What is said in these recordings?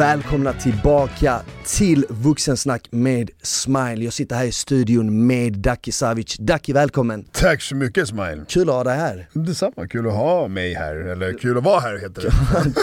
Välkomna tillbaka till Vuxensnack med Smile. Jag sitter här i studion med Daki Savic. Daki, välkommen! Tack så mycket Smile! Kul att ha dig här. Detsamma, kul att ha mig här, eller kul att vara här heter det.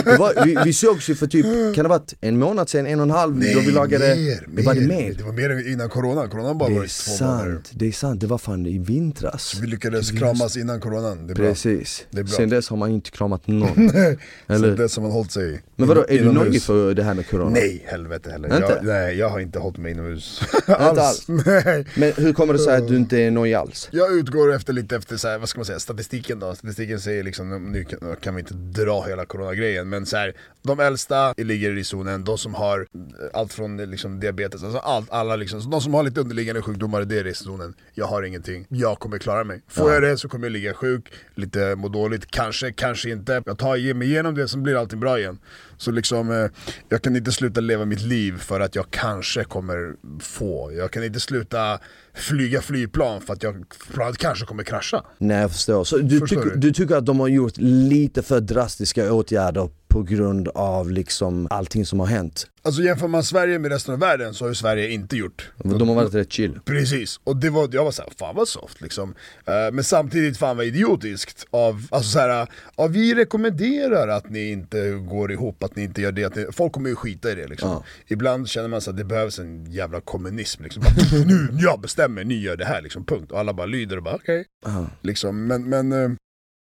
det var, vi, vi sågs ju för typ, kan det ha varit en månad sedan, en och en halv? Nej, då vi lagade, mer, det var det mer. mer? Det var mer innan corona, corona bara Det varit två månader. sant, det är sant. Det var fan i vintras. Vi lyckades kramas innan coronan, det är bra. Precis. Bra. Sen dess har man inte kramat någon. Eller? Sen dess har man hållit sig Men vadå, är du nojig för det här med corona? Nej, helvete heller. Jag, nej, jag har inte hållit mig inomhus alls? Nej. Men hur kommer det sig att du inte är nojig alls? Jag utgår efter lite efter så här, vad ska man säga, statistiken då. Statistiken säger liksom, nu kan, vi inte dra hela coronagrejen, men så här, de äldsta ligger i riskzonen, de som har eh, allt från eh, liksom, diabetes, alltså allt, alla liksom, så de som har lite underliggande sjukdomar, det är riskzonen. Jag har ingenting, jag kommer klara mig. Får jag det så kommer jag ligga sjuk, lite må dåligt, kanske, kanske inte. Jag tar mig igenom det, sen blir allting bra igen. Så liksom, eh, jag kan inte sluta leva mitt liv för att jag kanske kommer få. Jag kan inte sluta flyga flygplan för att jag planet kanske kommer krascha. Nej jag förstår. Så du, Förstår tycker, du? du tycker att de har gjort lite för drastiska åtgärder på grund av liksom allting som har hänt? Alltså jämför man Sverige med resten av världen så har ju Sverige inte gjort. De har varit rätt chill. Precis, och det var, jag var såhär, fan vad soft liksom. Eh, men samtidigt fan vad idiotiskt av, alltså såhär, ja, vi rekommenderar att ni inte går ihop, att ni inte gör det, att ni, folk kommer ju skita i det liksom. Ja. Ibland känner man att det behövs en jävla kommunism liksom. Nu, jag bestämmer, ni gör det här liksom, punkt. Och alla bara lyder och bara okej. Aha. Liksom, men, men eh,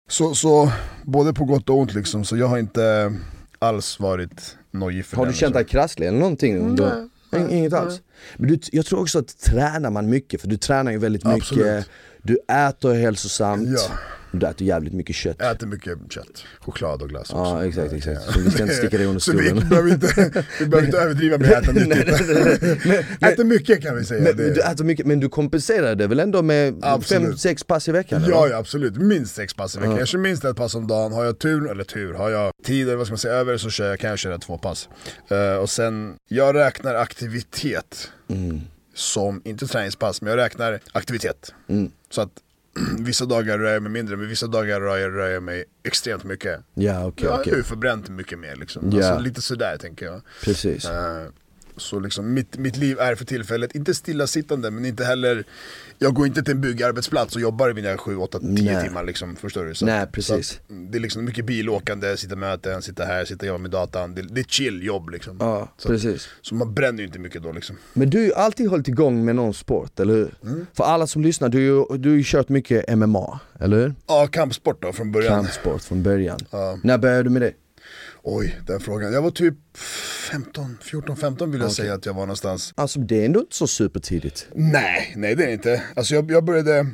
så, så både på gott och ont liksom, så jag har inte alls varit nojig för Har den, du känt dig liksom. krasslig eller någonting? In- nej, Inget nej. alls? Men du, jag tror också att tränar man mycket, för du tränar ju väldigt mycket, Absolut. du äter hälsosamt, Ja. Du äter jävligt mycket kött. Jag äter mycket kött, choklad och glass också. Ja exakt, exakt. Så vi ska inte sticka det under Så vi stolen. behöver inte, vi behöver inte överdriva med att äta nyttigt. Äter mycket kan vi säga. Men, det. du äter mycket, men du kompenserar det väl ändå med Absolut. 5-6 pass i veckan? eller? Ja, ja absolut, minst sex pass i veckan. Ja. Jag kör minst ett pass om dagen. Har jag tur, eller tur, har jag tid eller vad ska man säga över så kör jag, kan jag köra två pass. Eh, och sen, jag räknar aktivitet Mm. som, inte träningspass, men jag räknar aktivitet. Mm. Så att vissa dagar rör jag mig mindre, men vissa dagar rör jag, rör jag mig extremt mycket. Ja okej, jag har ju förbränt mycket mer liksom. Ja. Alltså, lite sådär tänker jag. Precis. Eh, Så liksom mitt, mitt liv är för tillfället inte stillasittande men inte heller Jag går inte till en byggarbetsplats och jobbar i mina 7, 8, 10 Nej. timmar liksom, förstår du? Så Nej, precis. Så det är liksom mycket bilåkande, sitta möten, sitta här, sitta och jobba med datan Det, det är chill jobb liksom Ja, så, precis. så man bränner ju inte mycket då liksom Men du har ju alltid hållit igång med någon sport, eller hur? Mm. För alla som lyssnar, du, du har ju kört mycket MMA, eller hur? Ja, kampsport då från början Kampsport från början. Ja. När började du med det? Oj, den frågan. Jag var typ 15, 14, 15 vill jag säga att jag var någonstans Alltså det är ändå inte så supertidigt. Nej, nej det är det inte. Alltså jag, jag började,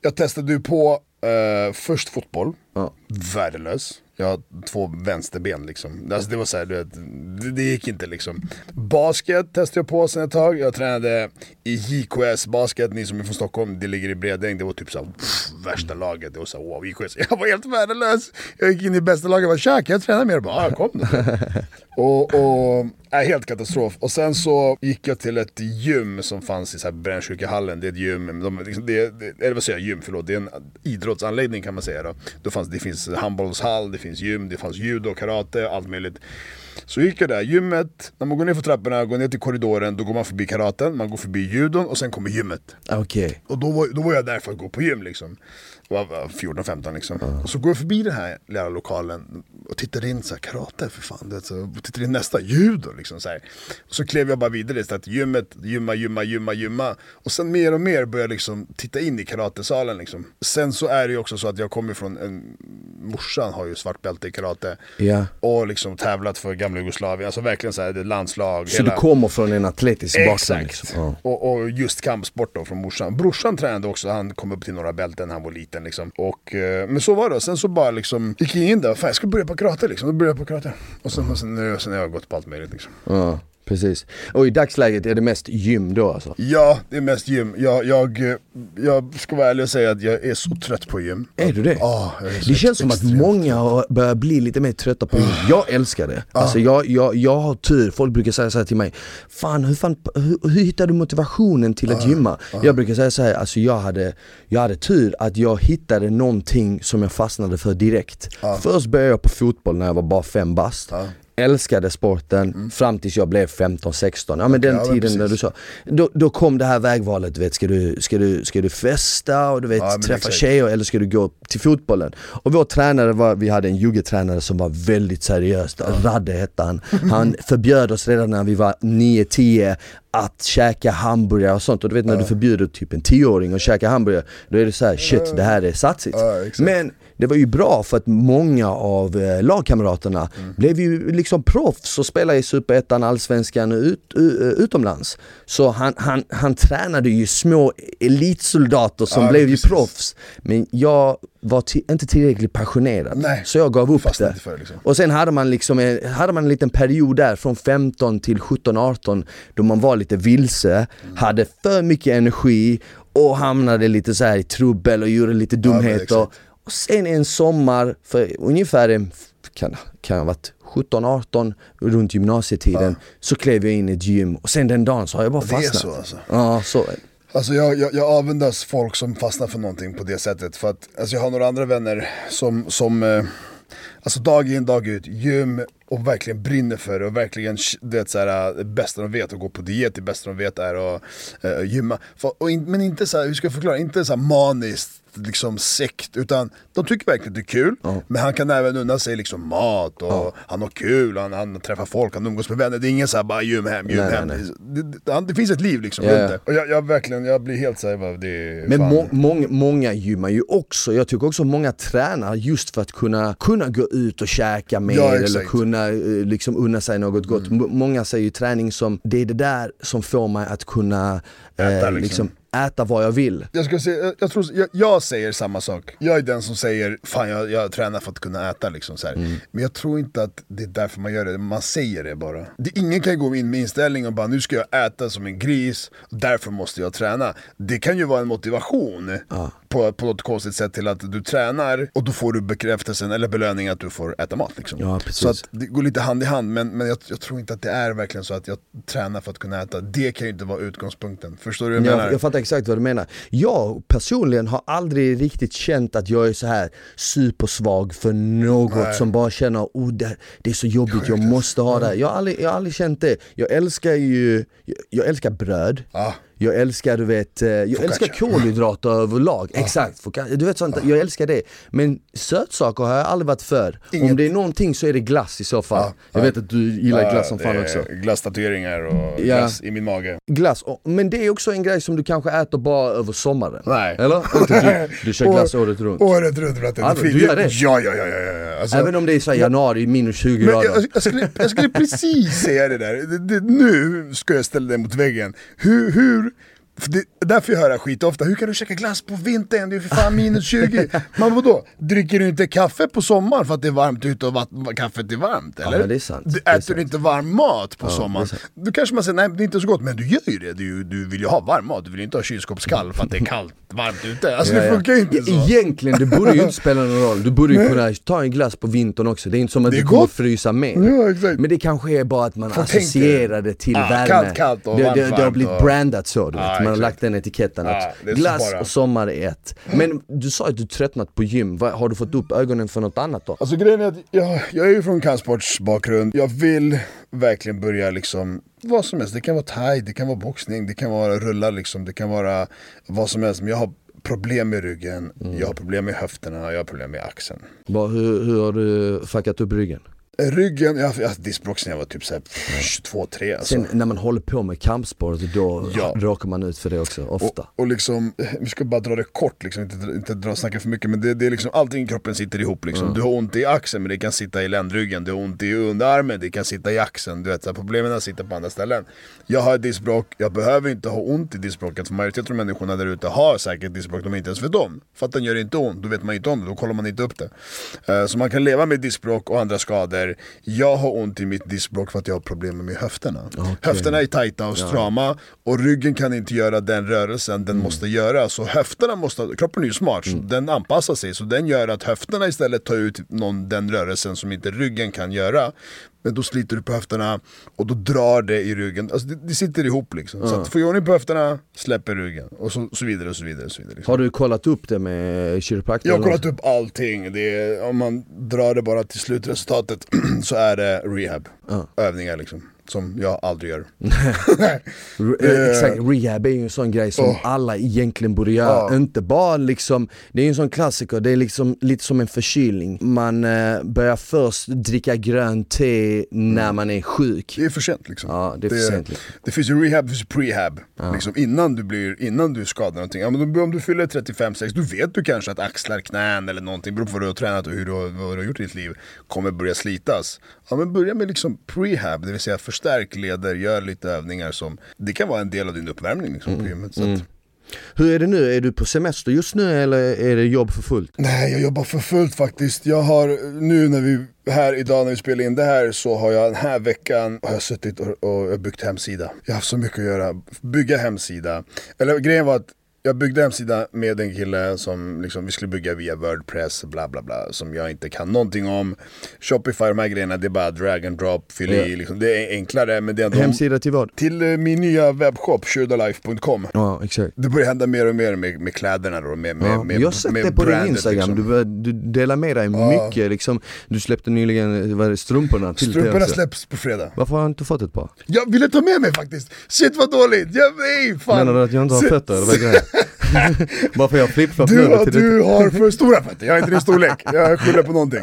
jag testade ju på eh, först fotboll, Ja. värdelös. Jag har två vänsterben liksom. Alltså det var så här, du vet, det, det gick inte liksom. Basket testade jag på sen ett tag. Jag tränade i JKS basket, ni som är från Stockholm, det ligger i Bredäng. Det var typ så här, pff, värsta laget. Det var så här, wow, JKS. Jag var helt värdelös. Jag gick in i bästa laget och bara tja, kan jag träna mer? Jag bara, ah, kom då. Och, och är helt katastrof. Och sen så gick jag till ett gym som fanns i så här Brännkyrkahallen. Det är ett gym, de, liksom, det, det, eller vad säger jag, gym, förlåt. Det är en idrottsanläggning kan man säga då. då fanns, det finns handbollshall, det finns gym, det fanns judo, karate, allt möjligt. Så gick jag där, gymmet, när man går ner för trapporna, går ner till korridoren, då går man förbi karaten, man går förbi judon och sen kommer gymmet. Okej. Och då var, då var jag där för att gå på gym liksom. Jag var 14-15 liksom. Och så går jag förbi den här lilla lokalen och tittar in så här, karate för fan. Vet, så, och tittar in nästa, judo liksom så här. Och så klev jag bara vidare att gymmet, gymma, gymma, gymma, gymma. Och sen mer och mer började jag liksom titta in i karatesalen liksom. Sen så är det ju också så att jag kommer från en, morsan har ju svart bälte i karate. Ja. Och liksom tävlat för gamla Jugoslavien, alltså verkligen så här, det landslag. Så du kommer från en atletisk bakgrund? Exakt. Liksom. Ja. Och, och just kampsport då från morsan. Brorsan tränade också, han kom upp till några bälten när han var liten liksom. Och, eh, men så var det, sen så bara liksom gick jag in där, fan jag ska börja på karate liksom, då började jag på karate. Och sen, och sen, nu, sen har jag gått på allt möjligt liksom. Mm precis. Och i dagsläget är det mest gym då alltså? Ja, det är mest gym. Jag, jag, eh, jag ska vara ärlig och säga att jag är så trött på gym. Är du det? Ja, så Det känns som att många börjar bli lite mer trötta på gym. Jag älskar det. Alltså jag, jag, jag har tur, folk brukar säga så här till mig Fan hur, fan, hur, hur hittar du motivationen till att gymma? Jag brukar säga så här, alltså jag hade, jag hade tur att jag hittade någonting som jag fastnade för direkt. Först började jag på fotboll när jag var bara fem bast. Älskade sporten fram tills jag blev 15-16. Ja men den Mm. ja, men tiden när du sa. Då, då kom det här vägvalet, du vet, ska du, ska du, ska du festa och du vet, Ja, träffa exakt. tjejer eller ska du gå till fotbollen? Och vår tränare var, vi hade en jugetränare som var väldigt seriös, Radde hette han. Han förbjöd oss redan när vi var 9-10 att käka hamburgare och sånt och du vet när du förbjuder typ en 10-åring att käka hamburgare Då är det så här: shit det här är satsigt. Ja. Men det var ju bra för att många av eh, lagkamraterna Mm. blev ju liksom proffs och spelade i Superettan, Allsvenskan ut, eh, utomlands. Så han, han, han tränade ju små elitsoldater som Ja, blev ju precis. proffs. Men jag var inte tillräckligt passionerad. Nej. Så jag gav upp Fastnade det. för liksom. Och sen hade man liksom en, hade man en liten period där från 15 till 17-18 då man var lite vilse, Mm. hade för mycket energi och hamnade lite så här i trubbel och gjorde lite dumheter. exakt. Och sen en sommar, för ungefär kan, kan ha varit 17-18, runt gymnasietiden, så klev jag in i ett gym och sen den dagen så har jag bara Det är fastnat. så alltså. Ja, så. Alltså jag, jag, jag avundas folk som fastnar för någonting på det sättet. För att alltså jag har några andra vänner som, som eh, alltså dag in dag ut, gym och verkligen brinner för det och verkligen du vet, så här, det bästa de vet att gå på diet, det bästa de vet är att eh, gymma. För, och in, men inte så här, hur ska jag förklara, inte så här maniskt liksom sekt utan de tycker verkligen det är kul men han kan även unna sig liksom mat och han har kul, han, han träffar folk, han umgås med vänner. Det är ingen så här bara gym hem, gym Nej, hem. nej, Det, det, han- det finns ett liv liksom Ja, runt det. Och jag, jag verkligen, jag blir helt såhär, det är Men må, många, många gymmar ju också, jag tycker också många tränar just för att kunna, kunna gå ut och käka mer Ja, eller kunna eh, liksom unna sig något gott. Mm. Många säger ju träning som, det är det där som får mig att kunna eh, Äta, liksom. liksom, äta vad jag vill. Jag, ska säga, jag, jag, tror, jag, jag säger samma sak. Jag är den som säger fan jag, jag tränar för att kunna äta. Liksom, så. Mm. Men jag tror inte att det är därför man gör det, man säger det bara. Det, ingen kan gå in med inställning och bara nu ska jag äta som en gris, därför måste jag träna. Det kan ju vara en motivation på, på något konstigt sätt till att du tränar och då får du bekräftelsen eller belöning att du får äta mat. Liksom. Ja. Så att det går lite hand i hand, men, men jag, jag tror inte att det är verkligen så att jag tränar för att kunna äta. Det kan ju inte vara utgångspunkten. Förstår du vad jag menar? Jag, jag fattar exakt vad du menar. Jag personligen har aldrig riktigt känt att jag är så här supersvag för något Nej. som bara känner oh, det, det är så jobbigt, jag måste ha det. Jag har, aldrig, jag har aldrig känt det. Jag älskar ju, jag, jag älskar bröd. Ja. Jag älskar du vet, eh, jag älskar kolhydrater överlag. Exakt, foca- du vet sånt, jag älskar det. Men sötsaker har jag aldrig varit för. Om Inget- det är någonting så är det glass i så fall. Ja, Jag ja. vet att du gillar glass som fan också. Glasstatueringar och Ja. glass i min mage. Glass, men det är också en grej som du kanske äter bara över sommaren. Nej. Eller? Du, du kör glass År- året runt. Året runt bratte. Alltså, du gör det? Ja, ja, ja. ja, ja. Alltså, Även om det är så januari, minus 20 men grader. jag, jag, skulle, jag skulle precis säga det där. Det, det, nu ska jag ställa dig mot väggen. Hur, hur det, därför jag hör det här skit ofta. Hur kan du käka glass på vintern? Det är ju för fan minus 20. Men vadå? Dricker du inte kaffe på sommaren för att det är varmt ute och vatt, kaffet är varmt? Eller? men det är sant. Du, är äter sant. du inte varm mat på sommaren? är sant. Då kanske man säger nej det är inte så gott, men du gör ju det. Du, du vill ju ha varm mat, du vill ju inte ha kylskåpskall för att det är kallt, varmt ute. Alltså Ja, det ja. funkar ju inte så. Ja, Egentligen, det borde ju inte spela någon roll. Du borde ju kunna ta en glass på vintern också. Det är inte som att du kommer frysa mer. Ja. Men det kanske är bara att man associerar det till Ah, värme. kallt, kallt och det, varmt, det, det har blivit och- brandat så, du vet. Man har lagt den etiketten Ah, att så glass bara. och sommar är ett. Men du sa att du tröttnat på gym. Har du fått upp ögonen för något annat då? Alltså grejen är att jag, jag är ju från kampsportsbakgrund, jag vill verkligen börja liksom vad som helst, det kan vara thai, det kan vara boxning, det kan vara rulla liksom, det kan vara vad som helst Men jag har problem med ryggen, Mm. jag har problem med höfterna, jag har problem med axeln Vad- hur, hur har du fuckat upp ryggen? Ryggen, jag har haft diskbråck sen jag var typ 22-3 alltså. Sen när man håller på med kampsport, då Ja. råkar man ut för det också, ofta. Och, och liksom, vi ska bara dra det kort, liksom, inte, inte dra snacka för mycket Men det, det är liksom, allting i kroppen sitter ihop liksom. Du har ont i axeln men det kan sitta i ländryggen. Du har ont i underarmen, det kan sitta i axeln. Du vet, så här, Problemen sitter på andra ställen. Jag har diskbråck, jag behöver inte ha ont i diskbråcket För majoriteten av människorna där ute har säkert diskbråck. De inte ens vet om För att den gör inte ont, då vet man inte om det, då kollar man inte upp det. Eh, Så man kan leva med diskbråck och andra skador Jag har ont i mitt diskbråck för att jag har problem med höfterna. Höfterna är tajta och strama och ryggen kan inte göra den rörelsen den måste göra. Så höfterna måste, kroppen är ju smart, så den anpassar sig. Så den gör att höfterna istället tar ut någon, den rörelsen som inte ryggen kan göra men då sliter du på höfterna och då drar det i ryggen. Alltså det, det sitter ihop liksom. Så att få ordning på höfterna, släpper ryggen. Och så, så vidare och så vidare. Och så vidare liksom. Har du kollat upp det med kiropraktor? Jag har kollat upp allting, det är, om man drar det bara till slutresultatet så är det rehab, övningar liksom. Som jag aldrig gör. eh, Exakt, rehab är ju en sån grej som Oh. alla egentligen borde göra. Ja. Inte bara liksom, det är ju en sån klassiker, det är liksom lite som en förkylning. Man eh, börjar först dricka grönt te när man är sjuk. Det är för sent liksom. Ja, det är för sent. liksom. det finns ju rehab, det finns ju prehab. Liksom, innan, du blir, innan du skadar någonting. Ja, men om du fyller 35-6, då vet du kanske att axlar, knän eller någonting, beroende på vad du har tränat och hur du har, vad du har gjort i ditt liv, kommer börja slitas. Ja men börja med liksom prehab, det vill säga förstärk leder, gör lite övningar som, det kan vara en del av din uppvärmning liksom, på gymmet. Så att, Hur är det nu? Är du på semester just nu eller är det jobb för fullt? Nej, jag jobbar för fullt faktiskt. Jag har nu när vi, här idag när vi spelar in det här så har jag den här veckan har jag suttit och, och byggt hemsida. Jag har haft så mycket att göra. Bygga hemsida. Eller grejen var att jag byggde hemsida med en kille som liksom, vi skulle bygga via Wordpress, bla bla bla, som jag inte kan någonting om. Shopify, de här grejerna, det är bara drag and drop, fyll i, Ja. liksom. det är enklare men det är ändå... Hemsida till vad? Till eh, min nya webbshop, shurdalife.com. Ja, exakt. Det börjar hända mer och mer med, med kläderna då, med, med, Ja, med, jag har sett det på din brandet, instagram, liksom. du, du delar med dig mycket liksom. Du släppte nyligen, vad det, strumporna till Strumporna TLC. släpps på fredag. Varför har jag inte fått ett par? Jag ville ta med mig faktiskt! Shit vad dåligt! Jag, nej, fan. Menar du att jag inte har fötter Bara för jag flipflop Du, har- du har för stora fötter, jag har inte din storlek. Jag skyller på någonting.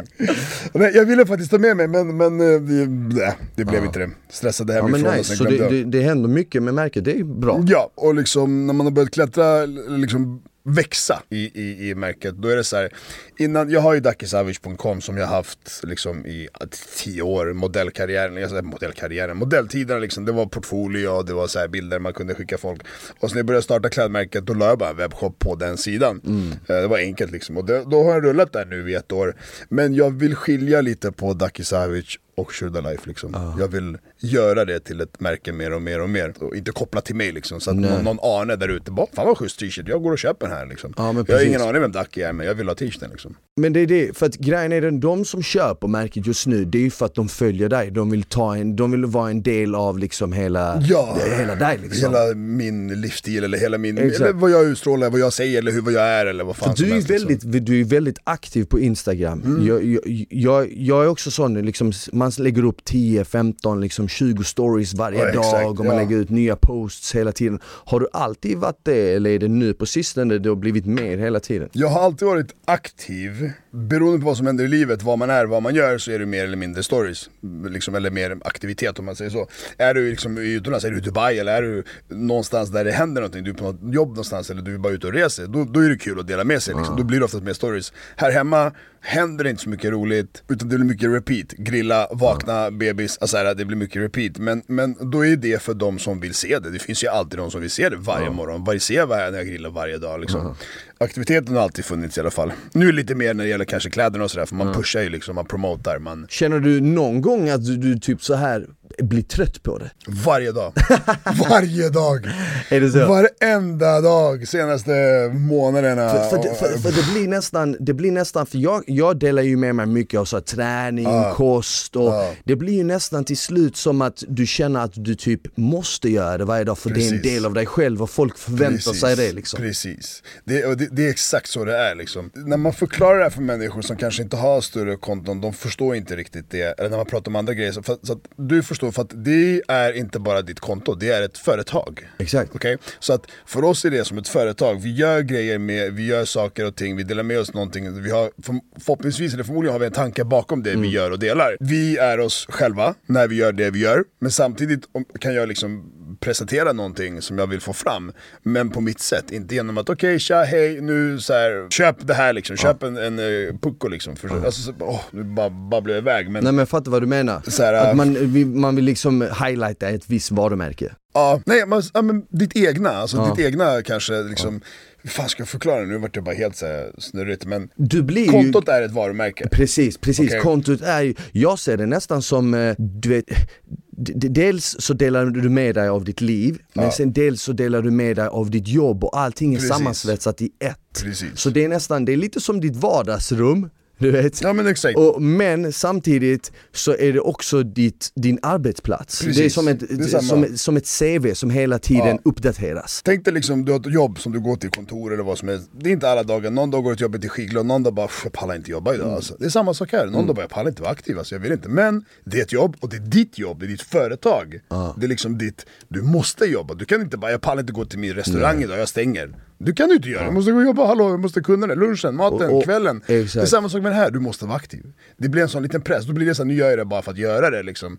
Nej, jag ville faktiskt ta med mig men, men eh, det, nej, det blev inte det. Stressade Ja men hemifrån nice, så det, det, det händer mycket med märket, det är bra. Ja, och liksom när man har börjat klättra, liksom växa i, i, i märket, då är det så här. Innan, jag har ju dakisavic.com som jag har haft liksom i tio år, modellkarriären, jag säger modellkarriären, modelltiderna liksom, det var portfolio och det var så här bilder man kunde skicka folk. Och så när jag började starta klädmärket, då la jag bara en webbshop på den sidan. Eh, Det var enkelt liksom, och det, då har jag rullat där nu i ett år. Men jag vill skilja lite på Dakisavic och Shurda Life liksom. Jag vill göra det till ett märke mer och mer och mer. Och inte koppla till mig liksom. Så att någon, någon Arne där ute bara, fan vad schysst t-shirt, jag går och köper den här liksom. Ja, jag har ingen aning vem Ducky är men jag vill ha t-shirten liksom. Men det är det, för att grejen är den, de som köper märket just nu, det är ju för att de följer dig. De vill, ta en, de vill vara en del av liksom hela, Ja, hela dig liksom. Hela min livsstil eller hela min, Exakt. eller vad jag utstrålar, vad jag säger eller hur vad jag är eller vad fan För som du är, helst, liksom. väldigt, du är väldigt aktiv på instagram. Mm. Jag, jag, jag, jag är också sån, liksom, man lägger upp 10, 15, liksom 20 stories varje Ja, exakt, dag och man ja. lägger ut nya posts hela tiden. Har du alltid varit det eller är det nu på sistone det har blivit mer hela tiden? Jag har alltid varit aktiv, beroende på vad som händer i livet, vad man är, vad man gör så är det mer eller mindre stories. Liksom, eller mer aktivitet om man säger så. Är du liksom utomlands, är du i Dubai eller är du någonstans där det händer någonting, du är på något jobb någonstans eller du är bara ute och reser, då, då är det kul att dela med sig. Liksom. Då blir det oftast mer stories. Här hemma händer det inte så mycket roligt, utan det blir mycket repeat. Grilla, vakna, bebis, alltså här, det blir mycket repeat. Men, men då är det för de som vill se det. Det finns ju alltid de som vill se det varje morgon. Varje se vad jag när jag grillar varje dag liksom. Aktiviteten har alltid funnits i alla fall. Nu lite mer när det gäller kanske kläderna och sådär, för man pushar ju liksom, man promotar, man Känner du någon gång att du, du typ så här blir trött på det? Varje dag. Varje dag. Är det så? Varenda dag senaste månaderna. För, för, det, för, för det blir nästan, det blir nästan, för jag, jag delar ju med mig mycket av så träning, kost och det blir ju nästan till slut som att du känner att du typ måste göra det varje dag för det är en Precis. del av dig själv och folk förväntar sig det liksom. Precis. Det, det, det är exakt så det är liksom. När man förklarar det här för människor som kanske inte har större konton, de förstår inte riktigt det. Eller när man pratar om andra grejer. Så, så att du förstår, för att det är inte bara ditt konto, det är ett företag. Exakt. Okej? Så att för oss är det som ett företag, vi gör grejer med, vi gör saker och ting, vi delar med oss någonting, vi har, för, förhoppningsvis eller förmodligen har vi en tanke bakom det vi gör och delar. Vi är oss själva när vi gör det vi gör, men samtidigt kan jag liksom presentera någonting som jag vill få fram, men på mitt sätt, inte genom att okej tja hej nu så här, köp det här liksom, köp en, en uh, pucko liksom. För, alltså, så, åh, nu bara babblar jag iväg men Nej men jag fattar vad du menar. Så här, att äh, man, vi, man vill liksom highlighta ett visst varumärke. Ja, nej, men, ja, men ditt egna, alltså ditt egna kanske liksom Hur fan ska jag förklara det? Nu vart det bara helt så här snurrigt men Du blir ju... Kontot är ett varumärke Precis, precis. Okej. Kontot är ju, jag ser det nästan som, eh, du vet, dels så delar du med dig av ditt liv, men sen dels så delar du med dig av ditt jobb och allting är Precis. sammansvetsat i ett. Precis. Så det är nästan, det är lite som ditt vardagsrum, Du vet? Ja men exakt. Och, men samtidigt så är det också ditt, din arbetsplats. Precis. Det är som ett, Det som, som ett CV som hela tiden Ja. uppdateras. Tänk dig liksom, du har ett jobb som du går till kontor eller vad som helst. Det är inte alla dagar, någon dag går du till jobbet till skitglad, någon dag bara "Pff, jag pallar inte jobba idag Mm. alltså. Det är samma sak här, någon dag bara jag pallar inte vara aktiv alltså, jag vill inte. Men det är ett jobb och det är ditt jobb, det är ditt företag. Det är liksom ditt, du måste jobba, du kan inte bara jag pallar inte gå till min restaurang idag, jag stänger. Du kan ju inte göra, du måste gå och jobba, hallå, jag måste kunna det, lunchen, maten, Och- och- kvällen. exakt. Det är samma sak med det här, du måste vara aktiv. Det blir en sån liten press, då blir det så här, nu gör jag det bara för att göra det liksom.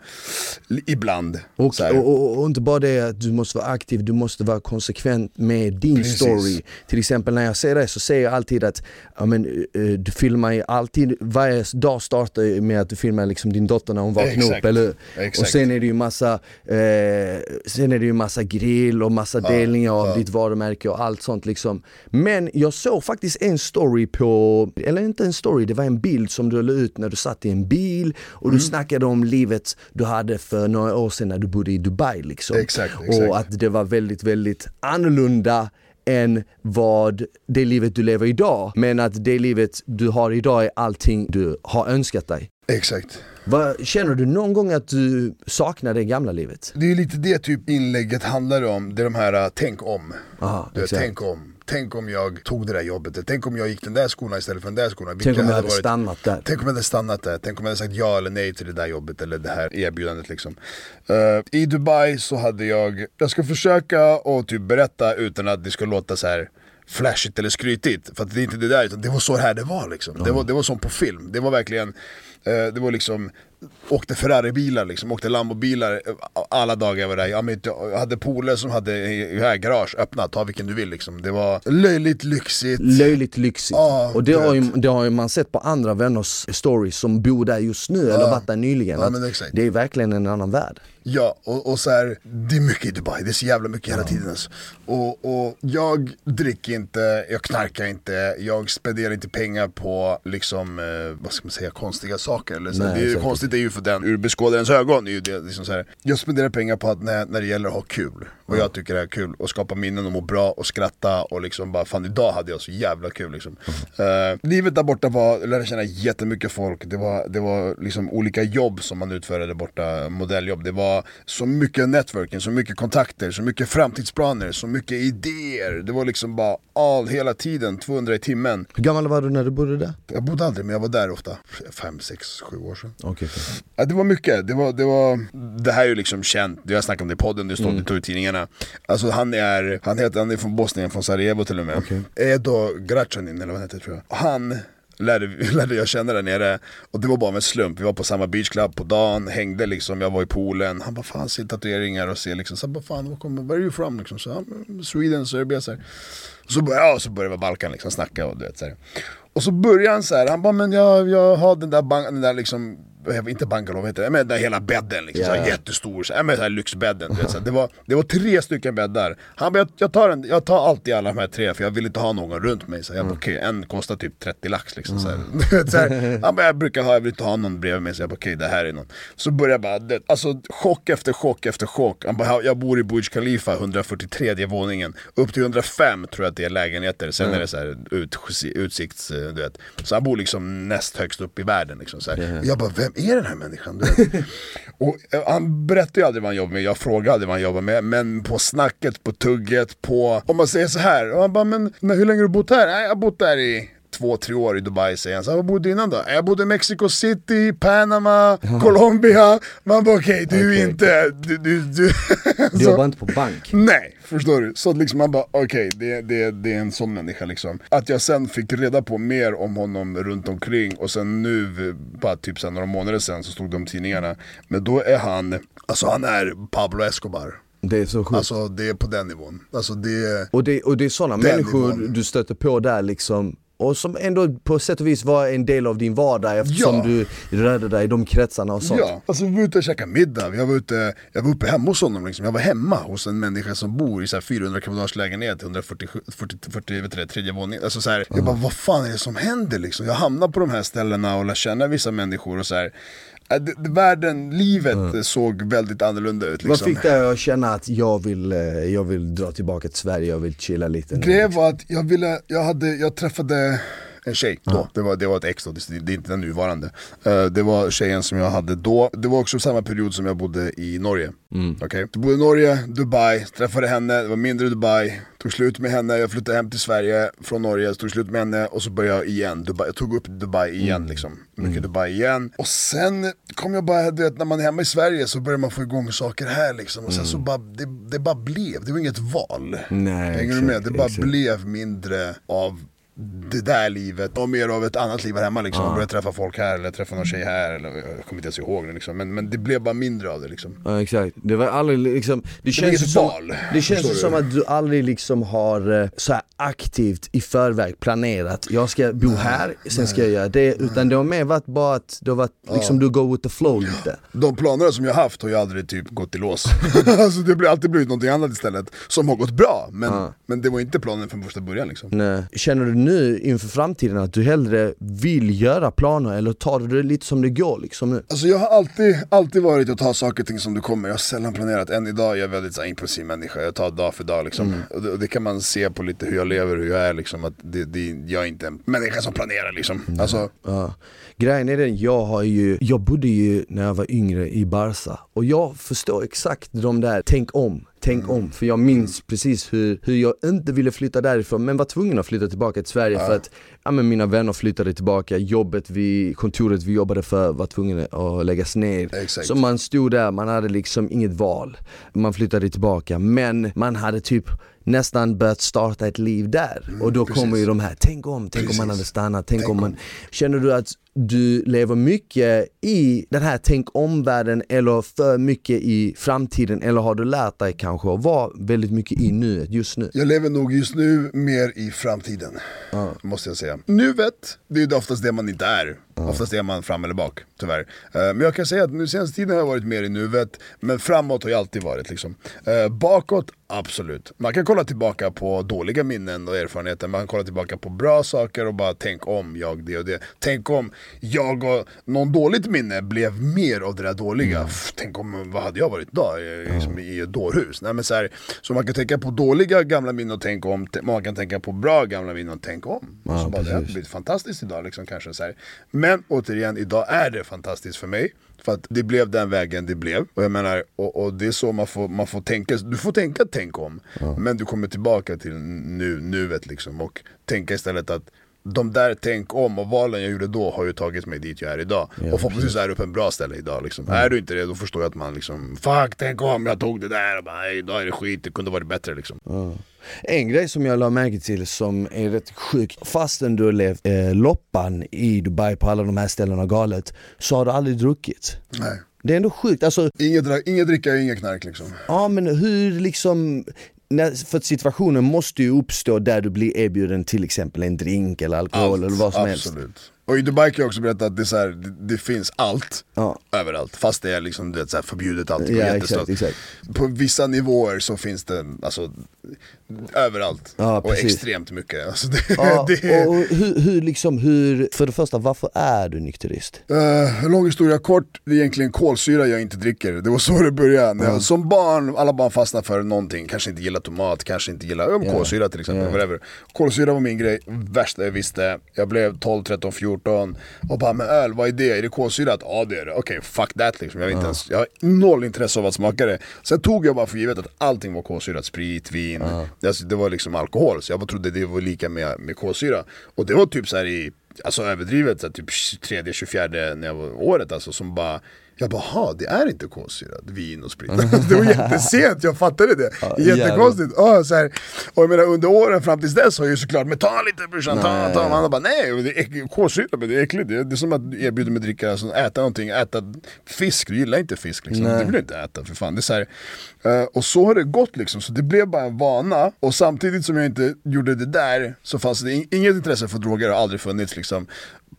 Ibland. Och, och, och, inte bara det att du måste vara aktiv, du måste vara konsekvent med din Precis. story. Till exempel när jag säger det så säger jag alltid att ja, men, eh, du filmar ju alltid, varje dag startar med att du filmar liksom din dotter när hon vaknar Exakt. upp, eller? Exakt. Och sen är det ju massa, eh, sen är det ju massa grill och massa delningar av ja. ditt varumärke och allt sånt liksom. Men jag såg faktiskt en story på, eller inte en story, det var en bild som du la ut när du satt i en bil och Mm. du snackade om livet du hade för några år sedan när du bodde i Dubai liksom. Exakt, exakt. Och att det var väldigt, väldigt annorlunda än vad det livet du lever idag. Men att det livet du har idag är allting du har önskat dig. Exakt. Vad, känner du någon gång att du saknar det gamla livet? Det är lite det typ inlägget handlar om, det är de här uh, tänk om. Aha, du tänk om. Tänk om jag tog det där jobbet, tänk om jag gick den där skolan istället för den där skolan. Tänk om jag hade varit- stannat där. Tänk om jag hade stannat där, tänk om jag hade sagt ja eller nej till det där jobbet eller det här erbjudandet liksom. Eh, I Dubai så hade jag, jag ska försöka och typ berätta utan att det ska låta så här flashigt eller skrytigt. För att det är inte det där, utan det var så här det var liksom. Det, var, det var som på film, det var verkligen, Eh, det var liksom Åkte Ferrari-bilar liksom, åkte Lambo-bilar eh, alla dagar jag var där. Jag, hade polare som hade i- här, garage öppnat, ta vilken du vill liksom. Det var löjligt lyxigt. Löjligt lyxigt. Ja, och det har, ju, det har ju man sett på andra vänners stories som bor där just nu eller varit där nyligen. Exakt. det är verkligen en annan värld. Ja, och, och så här, det är mycket i Dubai, det är så jävla mycket hela tiden alltså. och, och jag dricker inte, jag knarkar inte, jag spenderar inte pengar på liksom, eh, vad ska man säga, konstiga saker. Eller så. Nej, det är säkert. Konstigt är ju för den, ur beskådarens ögon, är ju det, liksom så här. jag spenderar pengar på att när, när det gäller att ha kul. Och jag tycker det är kul, och skapa minnen och må bra och skratta och liksom bara, fan idag hade jag så jävla kul liksom. Eh, livet där borta var, jag lärde känna jättemycket folk, det var, det var liksom olika jobb som man utförde där borta, modelljobb. Det var så mycket networking, så mycket kontakter, så mycket framtidsplaner, så mycket idéer. Det var liksom bara all, hela tiden, 200 i timmen. Hur gammal var du när du bodde där? Jag bodde aldrig men jag var där ofta, 5, 6, 7 år sedan. Okej. Ja, det var mycket, det, var, det, var, det här är ju liksom känt, jag har snackat om det i podden, det står står i tidningarna. Alltså han är, han heter, han är från Bosnien, från Sarajevo till och med. Edo Gracanin eller vad han heter tror jag. Han lärde, lärde jag känna där nere. Och det var bara med slump, vi var på samma beachclub på dagen, hängde liksom, jag var i poolen. Han bara fan ser tatueringar och ser liksom, så bara fan, var kommer, where are you from? Liksom, så, "Ah, Sweden, Serbia. Så här. Och så började, ja, så började vi Balkan liksom snacka och du vet så här. Och så började han så här, han bara men jag, jag har den där, bang, den där liksom inte bungalow, vad heter det? Men där hela bädden liksom, Ja, så jättestor, så här, men så här lyxbädden du vet, så här, det, var, det var tre stycken bäddar. Han bara, jag, jag, tar en, jag tar alltid alla de här tre för jag vill inte ha någon runt mig. Så jag bara, Mm. okej, en kostar typ 30 lax liksom. Så här. Vet, så här, Han bara, jag brukar ha, jag vill inte ha någon bredvid mig. Så jag bara, okej det här är någon. Så började jag bara, det, alltså chock efter chock efter chock. Han bara, jag bor i Burj Khalifa, 143 våningen. Upp till 105 tror jag att det är lägenheter, sen är det så här ut, utsikts, eh, du vet. Så han bor liksom näst högst upp i världen liksom så här. Och jag bara, vem är den här människan? Du och eh, han berättade ju aldrig vad han jobbar med, jag frågade aldrig vad han jobbar med Men på snacket, på tugget, på, om man säger så här och han bara, men hur länge har du bott här? Nej, jag har bott där i två, tre år i Dubai säger han. Så, vad bodde du innan då? Jag bodde i Mexico City, Panama, Colombia. Man bara okej, du är Okej. inte... Du, du, du. Du jobbar inte på bank? Nej, förstår du? Så liksom man bara, okej, det, det, det är en sån människa liksom. Att jag sen fick reda på mer om honom runt omkring och sen nu, bara typ sen några månader sen så stod om tidningarna. Men då är han, alltså han är Pablo Escobar. Det är så sjukt. Alltså det är på den nivån. Alltså det, och, det, och det är sådana människor nivån. du stöter på där liksom och som ändå på sätt och vis var en del av din vardag eftersom Ja. du rörde dig i de kretsarna och sånt. Ja, alltså vi var ute och käkade middag, jag var, ute, jag var uppe hemma hos honom liksom. Jag var hemma hos en människa som bor i så här 400 kvadraters lägenhet, 140, 40, 40, vet du tredje våningen. Alltså så här, Jag bara, vad fan är det som händer liksom? Jag hamnar på de här ställena och lär känna vissa människor och så här. Äh, Världen, livet såg väldigt annorlunda ut Vad liksom. fick dig att känna att jag vill, eh, jag vill dra tillbaka till Sverige, jag vill chilla lite? Grejen var att jag ville, jag hade, jag träffade en tjej då. Det, var, det var ett ex då, det, det är inte den nuvarande. Eh, det var tjejen som jag hade då. Det var också samma period som jag bodde i Norge. Mm. Okay? Jag bodde i Norge, Dubai, träffade henne, det var mindre Dubai. Tog slut med henne, jag flyttade hem till Sverige från Norge, tog slut med henne och så började jag igen. Dubai. Jag tog upp Dubai igen Mm. liksom. Mycket Dubai igen. Och sen kom jag bara, du vet när man är hemma i Sverige så börjar man få igång saker här liksom. Och sen så bara, det, det bara blev, det var inget val. Mm. Nej, Hänger du exakt, med? Det bara exakt. blev mindre av det där livet och mer av ett annat liv här hemma liksom. Jag började träffa folk här eller träffa någon tjej här eller jag kommer inte ens ihåg det liksom. Men, men det blev bara mindre av det liksom. Ja exakt, det var aldrig liksom Det var känns, som, val, det känns förstår som du? att du aldrig liksom har eh, så aktivt i förväg planerat Jag ska bo här, sen ska jag göra det Utan det har mer varit bara att det har varit liksom du go with the flow lite De planerna som jag haft har ju aldrig typ gått i lås. alltså det har alltid blivit någonting annat istället. Som har gått bra, men, men det var inte planen från första början liksom. Nej. Känner du nu inför framtiden att du hellre vill göra planer eller tar du det lite som det går liksom nu? Alltså jag har alltid, alltid varit att ta saker och ting som det kommer, jag har sällan planerat. Än idag är jag väldigt så här, impulsiv människa, jag tar dag för dag liksom. Och, det, och det kan man se på lite hur jag lever, hur jag är liksom. Att det, det, jag är inte en människa som planerar liksom. Alltså, Ja. Grejen är den, jag har ju, jag bodde ju när jag var yngre i Barca och jag förstår exakt de där, tänk om, tänk om. För jag minns precis hur, hur jag inte ville flytta därifrån men var tvungen att flytta tillbaka till Sverige för att ja, men mina vänner flyttade tillbaka, jobbet vi, kontoret vi jobbade för var tvungen att läggas ner. Exakt. Så man stod där, man hade liksom inget val. Man flyttade tillbaka men man hade typ nästan börjat starta ett liv där. och då kommer ju de här, tänk om, tänk om man hade stannat, tänk, om man... Känner du att du lever mycket i den här tänk om-världen eller för mycket i framtiden eller har du lärt dig kanske att vara väldigt mycket i nuet just nu? Jag lever nog just nu mer i framtiden, måste jag säga. Nuet, det är oftast det man inte är. Oftast är man fram eller bak, tyvärr. Eh, Men jag kan säga att nu senaste tiden har jag varit mer i nuet, men framåt har jag alltid varit. Liksom. Eh, Bakåt, absolut. Man kan kolla tillbaka på dåliga minnen och erfarenheter, man kan kolla tillbaka på bra saker och bara tänk om jag det och det. Tänk om jag och någon dåligt minne blev mer av det där dåliga. Pff, Tänk om, vad hade jag varit då? I- Liksom, I ett dårhus. Nej, men så, här, så man kan tänka på dåliga gamla minnen och tänka om, man kan tänka på bra gamla minnen och tänka om. Ja, så bara, det precis. blivit fantastiskt idag liksom, kanske. Så här. Men återigen, idag är det fantastiskt för mig. För att det blev den vägen det blev. Och jag menar, och, och det är så man får, man får tänka. Du får tänka tänk om. Men du kommer tillbaka till nu, nuet liksom. Och tänka istället att de där tänk om och valen jag gjorde då har ju tagit mig dit jag är idag. och förhoppningsvis är du på en bra ställe idag liksom. Är du inte det, då förstår jag att man liksom Fuck, tänk om jag tog det där och bara "Nej, idag är det skit, det kunde varit bättre liksom. En grej som jag la märke till som är rätt sjuk, fastän du har levt eh, loppan i Dubai på alla de här ställena galet, så har du aldrig druckit. Nej. Det är ändå sjukt, alltså Inget, inget dricka, inget knark liksom. Ja men hur liksom, när, för situationen måste ju uppstå där du blir erbjuden till exempel en drink eller alkohol eller vad som helst. absolut. Och i Dubai kan jag också berätta att det, är här, det, det finns allt Ja. överallt. Fast det är liksom, det är så här förbjudet allting Ja exakt, exakt. På vissa nivåer så finns det alltså, överallt. Ja, och extremt mycket. Alltså det, Ja, det och hur, hur liksom, hur, för det första varför är du nykterist? Eh, lång historia kort, det är egentligen kolsyra jag inte dricker. Det var så det började. Jag, som barn, alla barn fastnar för någonting. Kanske inte gillar tomat, kanske inte gillar um, kolsyra till exempel. Whatever. Kolsyra var min grej, värsta jag visste. Jag blev 12, 13, 14 och bara men öl, vad är det? Är det kolsyrat? Ja det är det. Okej, fuck that liksom. Jag, har inte ens, jag har noll intresse av att smaka det. Sen tog jag bara för givet att allting var kolsyrat. Sprit, vin. Alltså, det var liksom alkohol. Så jag trodde det var lika med, med kolsyra. Och det var typ så här i Alltså överdrivet, så här, typ 23, 24 när jag var året alltså som bara jag bara, ha det är inte kolsyrat vin och sprit. det var jättesent, jag fattade det. Jättekonstigt. Ja, så här. Och jag menar under åren fram tills dess har jag ju såklart, men ta lite brorsan, ta, ta. Man bara, nej det är men det är äckligt. Det är, det är som att erbjuda mig dricka, alltså, äta någonting, äta fisk. Du gillar inte fisk liksom. Det vill du inte äta för fan. Det är så här, eh, och så har det gått liksom, så det blev bara en vana. Och samtidigt som jag inte gjorde det där så fanns det in- inget intresse för droger, har aldrig funnits liksom.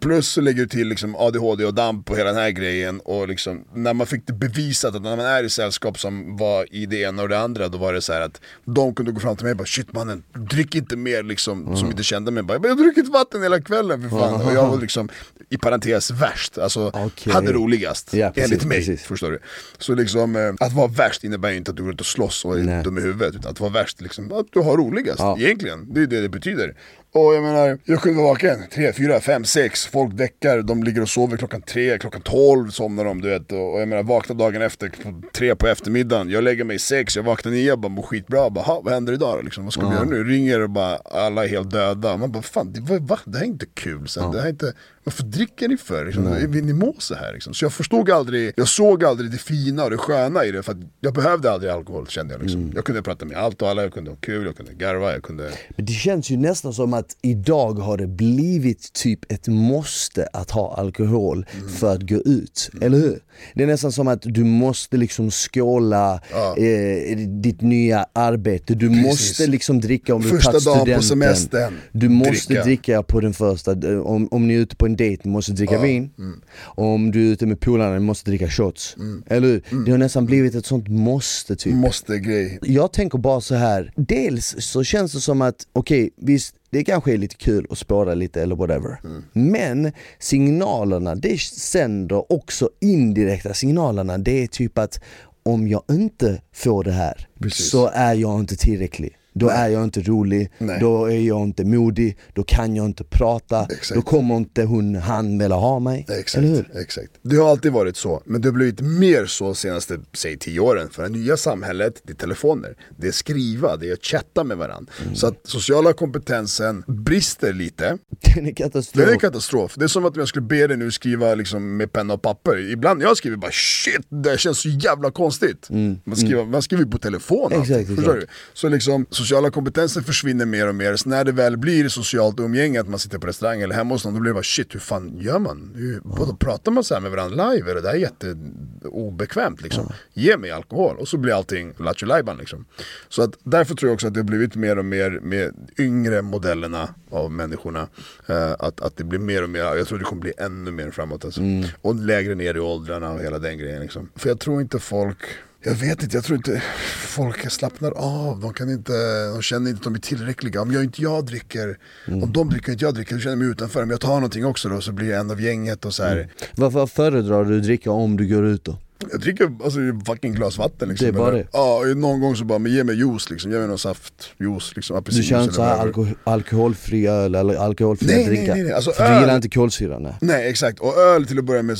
Plus så lägger du till liksom ADHD och damp och hela den här grejen och liksom när man fick det bevisat att när man är i sällskap som var i det ena och det andra då var det så att de kunde gå fram till mig och bara shit mannen, drick inte mer liksom, Mm. som inte kände mig. Bara, jag har druckit vatten hela kvällen för fan. Och jag var liksom i parentes värst, alltså Okej. hade roligast. Ja, precis, enligt mig, precis. förstår du. Så liksom eh, att vara värst innebär ju inte att du går ut och slåss och är Nej. dum i huvudet. Utan att vara värst, liksom, att du har roligast Ja. egentligen. Det är det det betyder. Och jag menar, jag kunde vara vaken 3, 4, 5, 6, folk däckar, de ligger och sover klockan 3, klockan 12 somnar de du vet. Och jag menar, vaknar dagen efter, 3 på eftermiddagen, jag lägger mig 6, jag vaknar 9, jag bara mår skitbra, bara, "Ha, vad händer idag då? Liksom, vad ska vi göra nu? Ringer och bara, alla är helt döda. Man bara, fan, det, va? det här är inte kul. Så det här är inte, varför dricker ni för? Liksom, vill ni må så här? Liksom? Så jag förstod aldrig, jag såg aldrig det fina och det sköna i det, för att jag behövde aldrig alkohol kände jag. Liksom. Jag kunde prata med allt och alla, jag kunde ha kul, jag kunde garva, jag kunde... Men det känns ju nästan som att idag har det blivit typ ett måste att ha alkohol för att gå ut, eller hur? Det är nästan som att du måste liksom skåla eh, ditt nya arbete, du måste liksom dricka om du Första tagit dagen på studenten. semestern, Du måste dricka. dricka. på den första, om, om ni är ute på en dejt, du måste dricka vin. Mm. Om du är ute med polarna, måste dricka shots. Eller hur? Mm. Det har nästan blivit ett sånt måste typ. Måste-grej. Jag tänker bara så här. dels så känns det som att, okej visst det kanske är lite kul att spåra lite eller whatever. Men signalerna det sänder också indirekta signalerna. Det är typ att om jag inte får det här Precis. så är jag inte tillräcklig. Då är jag inte rolig, Nej. då är jag inte modig, då kan jag inte prata, Exakt. då kommer inte hon, han vilja ha mig. Exakt, Eller hur? exakt. Det har alltid varit så, men det har blivit mer så senaste, säg tio åren. För det nya samhället, det är telefoner, det är skriva, det är att chatta med varandra. Mm. Så att sociala kompetensen brister lite. Den är katastrof. Det är en katastrof. Det är som att jag skulle be dig nu skriva liksom med penna och papper. Ibland jag skriver bara shit, det känns så jävla konstigt. Man, skriver, man skriver på telefon Mm. Exakt, exakt. Så liksom sociala kompetensen försvinner mer och mer. Så när det väl blir socialt umgänge, att man sitter på restaurang eller hemma hos någon, då blir det bara shit, hur fan gör man? Hur, vadå, pratar man så här med varandra live? Det här är jätteobekvämt liksom. Ge mig alkohol och så blir allting lattjo liksom. Så att därför tror jag också att det har blivit mer och mer med yngre modellerna av människorna. Eh, att, att det blir mer och mer, jag tror det kommer bli ännu mer framåt alltså. Och lägre ner i åldrarna och hela den grejen liksom. För jag tror inte folk jag vet inte, jag tror inte folk slappnar av. De, kan inte, de känner inte att de är tillräckliga. Om jag inte jag dricker, om de dricker inte jag dricker, då känner jag mig utanför. Om jag tar någonting också då så blir jag en av gänget och så här. Varför föredrar du att dricka om du går ut då? Jag dricker alltså fucking glas vatten liksom. Det är bara det? Ja, någon gång så bara, men ge mig juice liksom. Ge mig någon saft, juice liksom, Du apelsinjuice kör inte så eller här vad det är. alko alkoholfri öl eller alkoholfri Nej, nej, dricka? nej, nej. Alltså, För du öl- gillar inte kolsyra? Nej. Nej exakt, och öl till att börja med,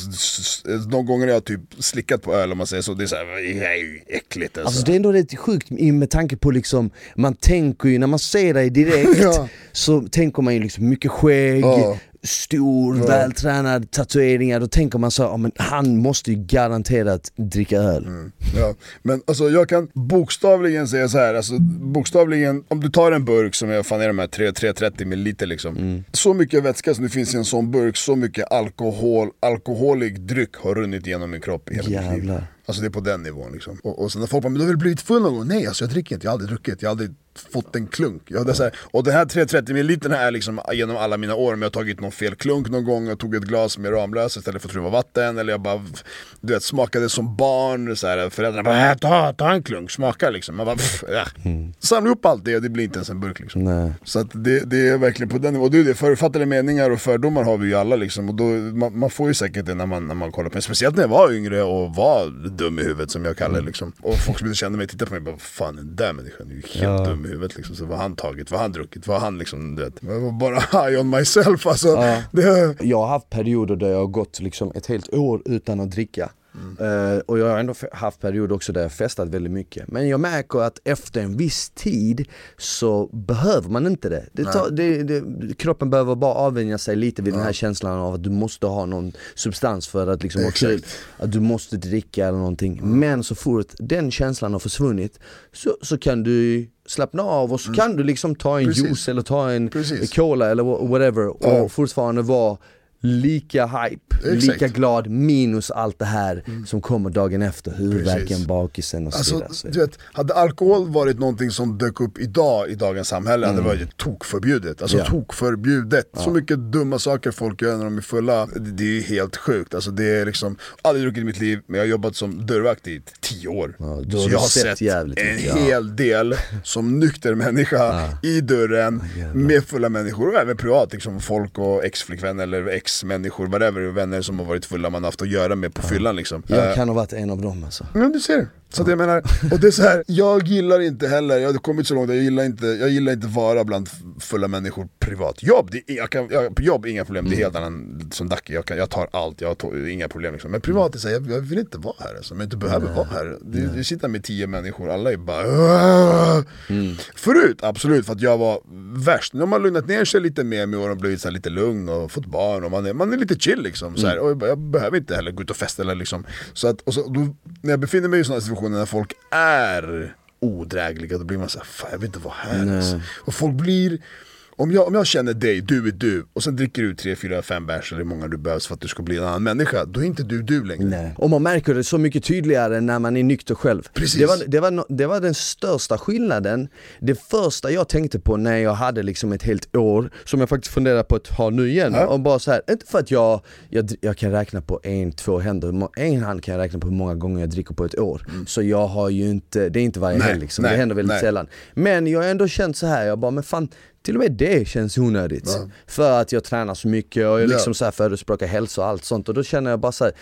de gånger jag typ slickat på öl om man säger så, det är såhär, det är ju äckligt alltså. Alltså det är ändå rätt sjukt med tanke på liksom, man tänker ju när man ser dig direkt Ja. så tänker man ju liksom mycket skägg, Ja. Stor, vältränad, tatueringar, då tänker man så ja, men han måste ju garanterat dricka öl. Ja, men alltså jag kan bokstavligen säga så här, alltså bokstavligen, om du tar en burk som är, fan är de här 3, 330 ml liksom. Mm. Så mycket vätska som det finns i en sån burk, så mycket alkohol, alkoholig dryck har runnit igenom min kropp i hela mitt liv. Alltså det är på den nivån liksom. Och, och sen när folk bara, men du har väl blivit full någon gång? Nej alltså jag dricker inte, jag har aldrig druckit, jag har aldrig fått en klunk. Jag, det här, och den här 330 ml är liksom genom alla mina år, om jag har tagit någon fel klunk någon gång, jag tog ett glas med Ramlös istället för att det var vatten, eller jag bara du vet, smakade som barn, så här, föräldrarna bara "Äh, ta, ta en klunk, smaka liksom. Man bara, pff, ja. Samla upp allt det det blir inte ens en burk liksom. Nej. Så att det, det är verkligen på den nivån. Och det är det, förutfattade meningar och fördomar har vi ju alla liksom. Och då, man, man får ju säkert det när man, när man kollar på en. Speciellt när jag var yngre och var dum i huvudet som jag kallar det liksom. Och folk som inte kände mig tittade på mig och bara Fan den där människan är ju helt dum i huvudet liksom. Så vad har han tagit? Vad har han druckit? Vad har han liksom, du vet. Jag var bara high on myself alltså. Ja. Det, Jag har haft perioder där jag har gått liksom ett helt år utan att dricka. Eh, och jag har ändå haft perioder också där jag festat väldigt mycket. Men jag märker att efter en viss tid så behöver man inte det. det, tar, det, det kroppen behöver bara avvänja sig lite vid den här känslan av att du måste ha någon substans för att liksom vara kul. Att du måste dricka eller någonting. Men så fort den känslan har försvunnit så, så kan du slappna av och så kan du liksom ta en Precis. juice eller ta en Precis. cola eller wha- whatever och Ja. fortfarande vara lika hype, Exakt. lika glad minus allt det här som kommer dagen efter, huvudvärken, bakisen och så Alltså, vidare. Du vet, hade alkohol varit någonting som dök upp idag i dagens samhälle hade det Mm. varit tokförbjudet. Alltså Ja. tokförbjudet. Så mycket dumma saker folk gör när de är fulla, det, det är helt sjukt. Alltså, det är liksom, aldrig druckit i mitt liv, men jag har jobbat som dörrvakt i tio år. Ja, då så jag har sett sett en mycket, ja. hel del som nykter människa i dörren med fulla människor och även privat. Liksom, folk och ex-flickvänner eller ex-människor, whatever, vänner som har varit fulla man har haft att göra med på fyllan. Liksom. Eh, Jag kan ha varit en av dem alltså. Ja du ser. Så att jag menar, och det är så här, jag gillar inte heller, jag har kommit så långt, jag gillar inte, jag gillar inte vara bland fulla människor privat. Jobb, det, jag kan, jag, jobb inga problem, det är helt annan som Dacke, jag, kan, jag tar allt, jag har inga problem liksom. Men privat är så här, jag, jag vill inte vara här alltså, men jag inte behöver vara här. Det, det sitter med tio människor, alla är bara "Åh!" Förut, absolut, för att jag var värst. Nu har man lugnat ner sig lite mer med åren och blivit så här lite lugn och fått barn och man är, man är lite chill liksom. Så här, och jag, jag behöver inte heller gå ut och festa eller liksom. Så att, och så, då, när jag befinner mig i sådana situationer när folk är odrägliga, då blir man såhär, fan jag vill inte vara här alltså. Och folk blir om jag, om jag känner dig, du är du, och sen dricker du 3, 4, 5 bärs eller hur många du behövs för att du ska bli en annan människa, då är inte du du längre. Nej. Och man märker det så mycket tydligare när man är nykter själv. Precis. Det var, det, var, det var den största skillnaden. Det första jag tänkte på när jag hade liksom ett helt år, som jag faktiskt funderar på att ha nu igen, Ja. och bara så här, inte för att jag, jag, jag kan räkna på en, två händer, en hand kan jag räkna på hur många gånger jag dricker på ett år. Så jag har ju inte, det är inte varje Nej, helg liksom, nej, det händer väldigt nej. sällan. Men jag har ändå känt så här, jag bara men fan till och med det känns onödigt. För att jag tränar så mycket och jag liksom så här förespråkar hälsa och allt sånt och då känner jag bara så här,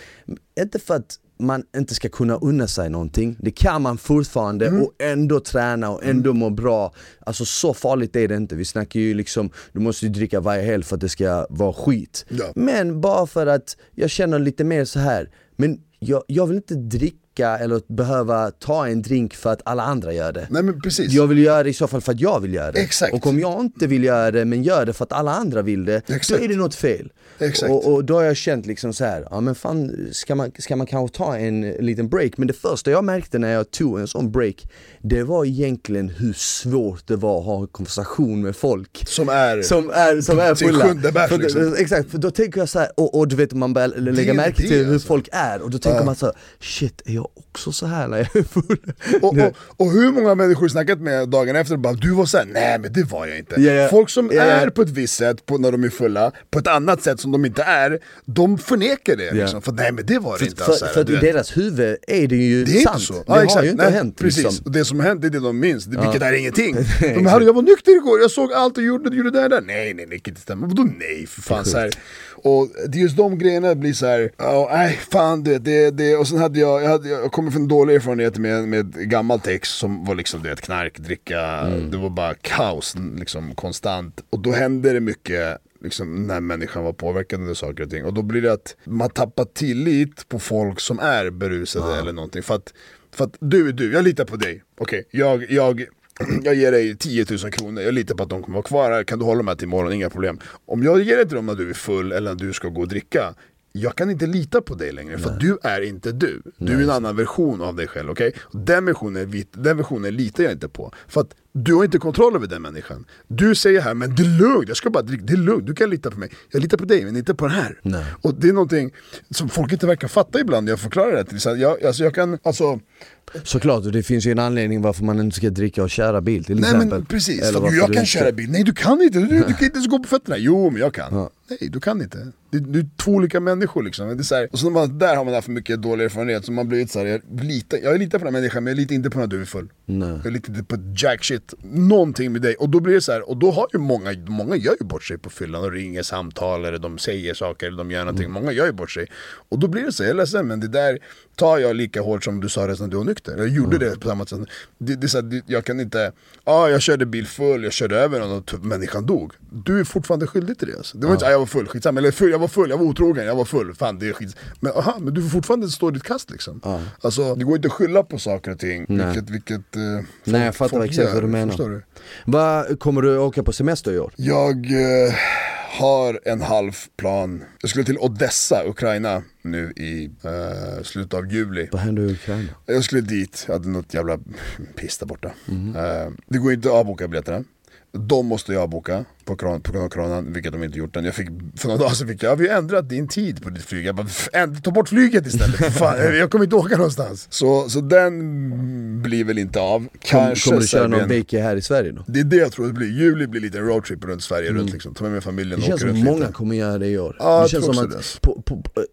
inte för att man inte ska kunna unna sig någonting, det kan man fortfarande Mm. och ändå träna och ändå må bra. Alltså så farligt är det inte, vi snackar ju liksom, du måste ju dricka varje helg för att det ska vara skit. Ja. Men bara för att jag känner lite mer så här men jag, jag vill inte dricka eller behöva ta en drink för att alla andra gör det. Nej men precis. Jag vill göra det i så fall för att jag vill göra det. Exakt. Och om jag inte vill göra det men gör det för att alla andra vill det, Exakt. då är det något fel. Exakt. Och, och då har jag känt liksom så här, ja men fan ska man, ska man kanske ta en liten break? Men det första jag märkte när jag tog en sån break, det var egentligen hur svårt det var att ha en konversation med folk. Som är... Som är, som är fulla. sjunde bärs, liksom. Exakt, för då tänker jag så här, och, och du vet man börjar lägga är märke till hur alltså. folk är och då tänker man så här, shit är jag också så här när jag är full? Och, och, och hur många människor snackat med dagen efter och bara du var såhär, nej men det var jag inte. Ja. Folk som ja. är på ett visst sätt på, när de är fulla, på ett annat sätt som de inte är, de förnekar det. Liksom, för nej men det var det inte. För, alltså, för du i deras huvud är det ju det är sant. inte så. Det Ja, har exakt. ju inte Nej, hänt Precis, liksom. och det som har hänt det är det de minns, det, vilket är ingenting. De här, jag var nykter igår, jag såg allt och gjorde, gjorde det där. Nej, nej, det kan inte stämma. Vadå nej för fan? Så här. Och det är just de grejerna blir så här, ja, nej fan du vet, det, det, och sen hade jag, jag, hade, jag kommer från dåliga erfarenheter med, med gammalt ex som var liksom du vet, knark, dricka, det var bara kaos liksom konstant. Och då hände det mycket liksom, när människan var påverkad av saker och ting. Och då blir det att man tappar tillit på folk som är berusade eller någonting. För att, för att du är du, jag litar på dig. Okej, jag, jag jag ger dig 10 000 kronor, jag litar på att de kommer vara kvar här, kan du hålla här till imorgon, inga problem. Om jag ger det till dem när du är full eller när du ska gå och dricka, jag kan inte lita på dig längre för du är inte du. Du är en annan version av dig själv, okej? Och Den, versionen, den versionen litar jag inte på. För att du har inte kontroll över den människan. Du säger här, men det är lugnt, jag ska bara dricka, det är lugnt, du kan lita på mig. Jag litar på dig, men inte på den här. Nej. Och det är någonting som folk inte verkar fatta ibland när jag förklarar det. till. Så att jag, alltså jag kan, alltså Såklart, och det finns ju en anledning varför man inte ska dricka och köra bil till Nej exempel. men precis, Eller för jag kan inte- köra bil. Nej du kan inte, du, du kan inte ens gå på fötterna. Jo men jag kan. Nej du kan inte. Det, du är två olika människor liksom. Det är så här, och så man, där har man haft för mycket dålig erfarenhet, så man har blivit så här, jag, litar, jag litar på den här människan men jag litar inte på när du är full. Nej. Jag litar inte på jack shit, någonting med dig. Och då blir det så här, och då har ju många, många gör ju bort sig på fyllan och ringer samtal eller de säger saker eller de gör någonting. Mm. Många gör ju bort sig. Och då blir det så, jag är ledsen men det där tar jag lika hårt som du sa det när du var nykter. Jag gjorde Mm. det på samma sätt. Det, det är så här, jag kan inte, ja ah, jag körde bil full, jag körde över någon och typ, människan dog. Du är fortfarande skyldig till det alltså. Det var inte så, ah, jag var full, skitsamma. Eller full, jag var full, jag var otrogen, jag var full. Fan det är skit. Men aha, men du får fortfarande stå ditt kast liksom. Alltså det går inte att skylla på saker och ting. Nej. Vilket, vilket eh, folk, Nej jag fattar exakt gör, vad du menar. Förstår du? Kommer du åka på semester i år? Jag eh, har en halv plan. Jag skulle till Odessa, Ukraina nu i eh, slutet av juli. Vad händer i Ukraina? Jag skulle dit, jag hade något jävla piss där borta. Mhm. Eh, det går inte att avboka biljetterna. De måste jag avboka. På, kron, på av coronan, vilket de inte gjort än. Jag fick, för några dagar sedan fick jag, vi har ändrat din tid på ditt flyg. Jag bara, "F- änd- ta bort flyget istället, fan, jag kommer inte åka någonstans. Så, så den blir väl inte av. Kanske kommer du köra någon vecka här i Sverige då? Det är det jag tror det blir, juli blir lite roadtrip runt Sverige runt liksom. Ta med mig familjen Mm. Det och känns åka som runt många lite. kommer göra det i år. Ja, det känns som att på, på, på,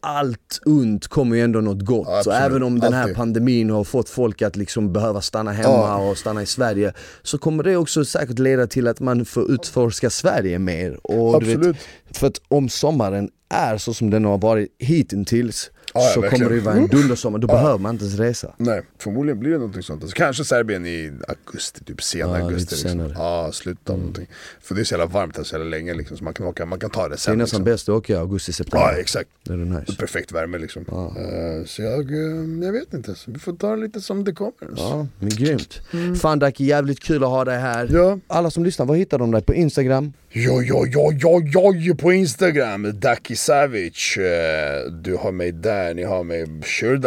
allt ont kommer ju ändå något gott. Ja, så även om den här Alltid. pandemin har fått folk att liksom behöva stanna hemma Ja. och stanna i Sverige så kommer det också säkert leda till att man får utforska Sverige mer. Och du vet, Absolut. för att om sommaren är så som den har varit hittills Ja, ja, så verkligen. kommer det ju vara en dundersommar, då behöver man inte ens resa. Nej, förmodligen blir det någonting sånt. Alltså, kanske Serbien i augusti, typ sen Ja, augusti. lite Liksom. Ja, slutet av någonting. För det är så jävla varmt här så jävla länge liksom, så man kan, åka, man kan ta det Det är sen. nästan Liksom. bäst att åka i augusti, september. Ja, exakt. Det är det nice. Perfekt värme liksom. Eh, så jag, eh, jag vet inte, så vi får ta det lite som det kommer. Ja, men grymt. Fan Daki, jävligt kul att ha dig här. Mm. Ja. Alla som lyssnar, var hittar de dig? På Instagram? Jo, jo, jo, jo, jo, på Instagram, Daki Savic. Eh, Du har mig där, ni har mig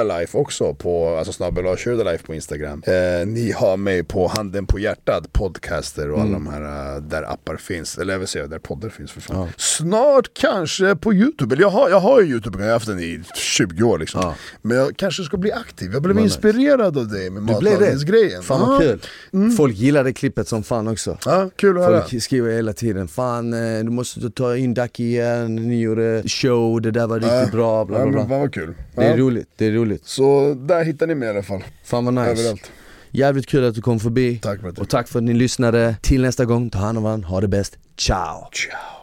Life också, på, alltså snabbel Life på Instagram. Eh, ni har mig på Handen på hjärtat, podcaster och alla de här eh, där appar finns. Eller jag vill säga där poddar finns för fan. Snart kanske på Youtube, eller jag har, jag har ju Youtube, jag har haft den i 20 år liksom. Ja. Men jag kanske ska bli aktiv, jag blev Vad inspirerad av dig med matlagningsgrejen. Fan vad Ja. kul. Folk gillade klippet som fan också. Ja, kul att höra. Folk skriver hela tiden, fan eh, du måste ta in Ducky igen, ni gjorde show, det där var riktigt bra, bla bla bla. Fan vad kul. Det är Ja. roligt, det är roligt. Så där hittar ni mig i alla fall. Fan vad nice. Överallt. Jävligt kul att du kom förbi. Tack. Och tack för att ni lyssnade. Till nästa gång, ta hand om varandra, ha det bäst. Ciao! Ciao.